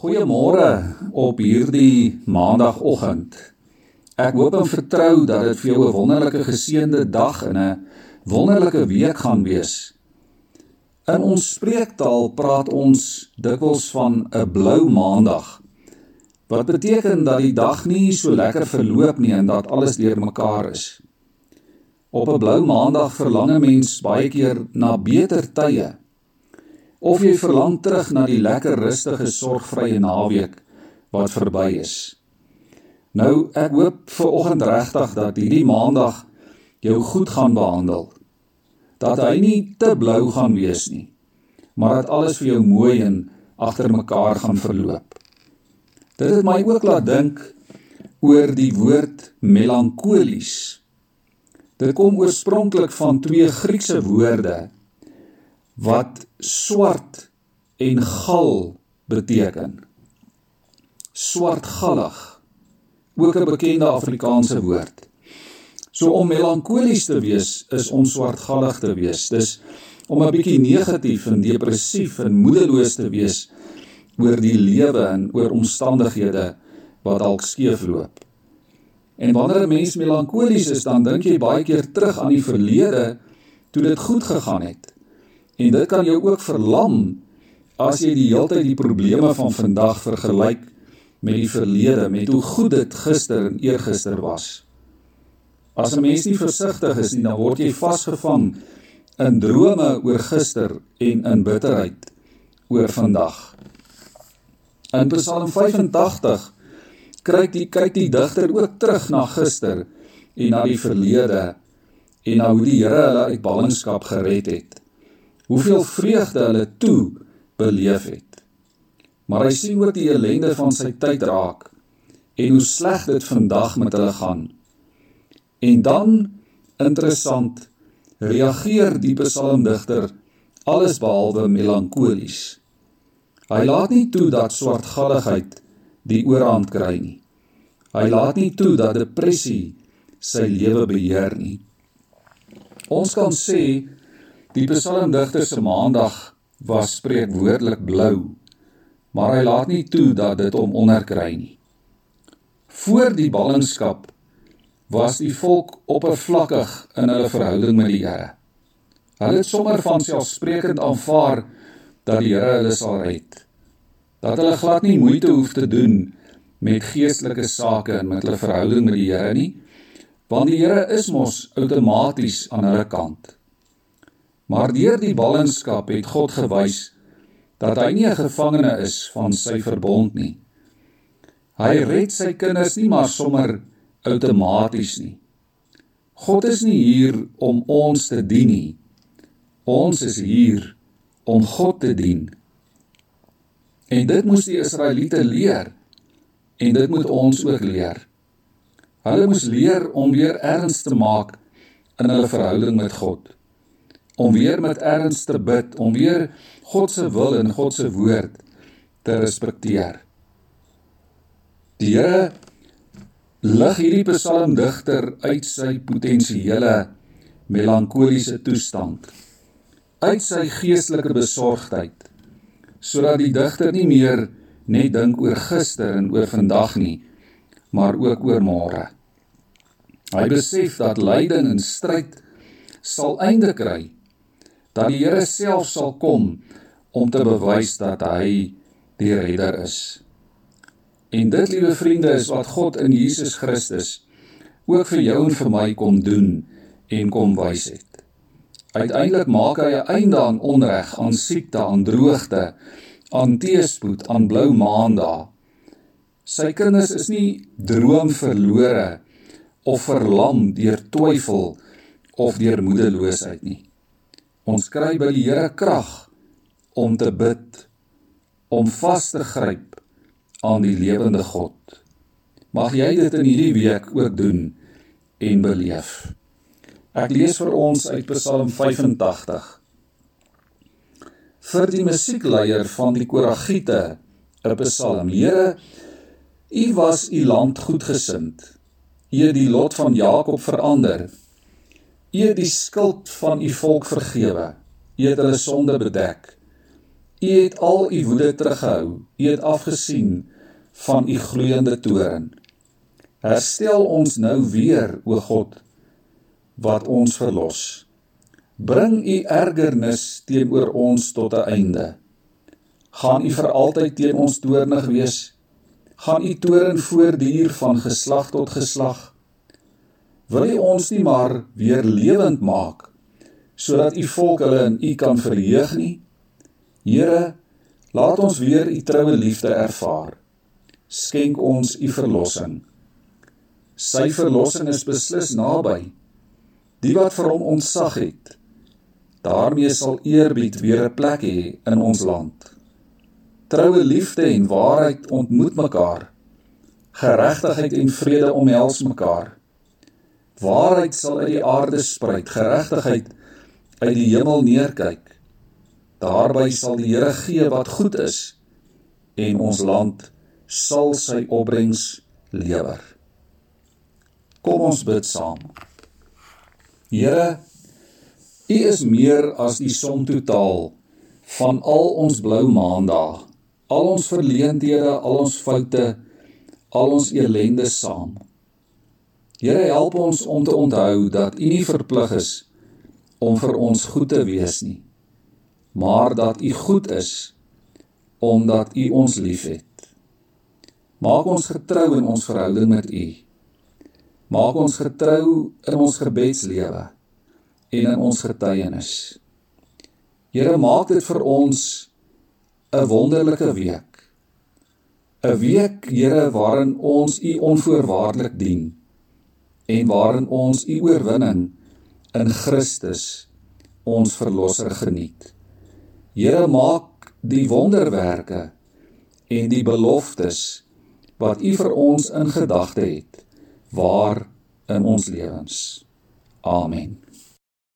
Goeiemôre op hierdie maandagooggend. Ek hoop en vertrou dat dit vir jou 'n wonderlike geseënde dag en 'n wonderlike week gaan wees. In ons spreektaal praat ons dikwels van 'n blou maandag. Wat beteken dat die dag nie so lekker verloop nie en dat alles deurmekaar is. Op 'n blou maandag verlang 'n mens baie keer na beter tye of jy verlang terug na die lekker rustige sorgvrye naweek wat verby is. Nou ek hoop vir oggend regtig dat hierdie maandag jou goed gaan behandel. Dat hy nie te blou gaan wees nie, maar dat alles vir jou mooi en agter mekaar gaan verloop. Dit het my ook laat dink oor die woord melankolies. Dit kom oorspronklik van twee Griekse woorde wat swart en gal beteken. Swartgallig. Ook 'n bekende Afrikaanse woord. So om melankolies te wees is om swartgallig te wees. Dis om 'n bietjie negatief en depressief en moedeloos te wees oor die lewe en oor omstandighede wat dalk skeefloop. En wanneer 'n mens melankolies is, dan dink jy baie keer terug aan die verlede toe dit goed gegaan het. En dit kan jou ook verlam as jy die hele tyd die probleme van vandag vergelyk met die verlede, met hoe goed dit gister en eergister was. As 'n mens nie versigtig is nie, dan word jy vasgevang in drome oor gister en in bitterheid oor vandag. In Psalm 85 kyk die kyk die digter ook terug na gister en na die verlede en na hoe die Here hulle uit ballingskap gered het hoeveel vreugde hulle toe beleef het. Maar hy sien ook die ellende van sy tyd raak en hoe sleg dit vandag met hulle gaan. En dan interessant reageer die psalmdigter alles behalwe melankolies. Hy laat nie toe dat swartgalligheid die oorhand kry nie. Hy laat nie toe dat depressie sy lewe beheer nie. Ons kan sê Die psalmdigter se maandag was spreekwoordelik blou, maar hy laat nie toe dat dit hom onderkry nie. Voor die ballingskap was die volk oppervlakkig in hulle verhouding met die Here. Hulle het sommer van selfsprekend aanvaar dat die Here hulle sal red. Dat hulle glad nie moeite hoef te doen met geestelike sake en met hulle verhouding met die Here nie, want die Here is mos outomaties aan hulle kant. Maar deur die ballingskap het God gewys dat hy nie 'n gevangene is van sy verbond nie. Hy red sy kinders nie maar sommer outomaties nie. God is nie hier om ons te dien nie. Ons is hier om God te dien. En dit moes die Israeliete leer en dit moet ons ook leer. Hulle moes leer om weer erns te maak in hulle verhouding met God om weer met erns te bid, om weer God se wil en God se woord te respekteer. Die Here lig hierdie psalmdigter uit sy potensiële melankoliese toestand, uit sy geestelike besorgdheid, sodat die digter nie meer net dink oor gister en oor vandag nie, maar ook oor môre. Hy besef dat lyding en stryd sal einde kry dat die Here self sal kom om te bewys dat hy die redder is. En dit, liewe vriende, is wat God in Jesus Christus ook vir jou en vir my kom doen en kom wys het. Uiteindelik maak hy 'n einde aan onreg, aan siekte, aan droogte, aan teëspoed, aan blou maandae. Sy kinders is nie droom verlore of verlam deur twyfel of deur moedeloosheid nie. Ons kry by die Here krag om te bid, om vas te gryp aan die lewende God. Mag jy dit in hierdie week ook doen en beleef. Ek lees vir ons uit Psalm 85. Vir die musiekleier van die Koragiete, 'n Psalm. Here, U was U land goedgesind. U het die lot van Jakob verander. U het die skuld van u volk vergewe. U het hulle sonde bedek. U het al U woede teruggehou. U het afgesien van U gloeiende toorn. Herstel ons nou weer, o God, wat ons verlos. Bring U ergernis teenoor ons tot 'n einde. Gaan U vir altyd teen ons toornig wees? Gaan U toorn voortduur van geslag tot geslag? Wil U ons nie maar weer lewend maak sodat U volk hulle in U kan verheug nie? Here, laat ons weer U troue liefde ervaar. Skenk ons U verlossing. Sy verlossing is beslis naby. Die wat vir hom ontsag het, daarmee sal eerbied weer 'n plek hê in ons land. Troue liefde en waarheid ontmoet mekaar. Geregtigheid en vrede omhels mekaar. Waarheid sal uit die aarde spruit, geregtigheid uit die hemel neerkyk. Daarby sal die Here gee wat goed is en ons land sal sy opbrengs lewer. Kom ons bid saam. Here, U is meer as die som totaal van al ons blou maandae, al ons verleenthede, al ons foute, al ons elende saam. Here, help ons om te onthou dat U nie verplig is om vir ons goed te wees nie maar dat U goed is omdat U ons liefhet. Maak ons getrou in ons verhouding met U. Maak ons getrou in ons gebedslewe en in ons getuienis. Here, maak dit vir ons 'n wonderlike week. 'n Week, Here, waarin ons U onvoorwaardelik dien en waarin ons U oorwinning in Christus ons verlosser geniet. Here maak die wonderwerke en die beloftes wat U vir ons in gedagte het waar in ons lewens. Amen.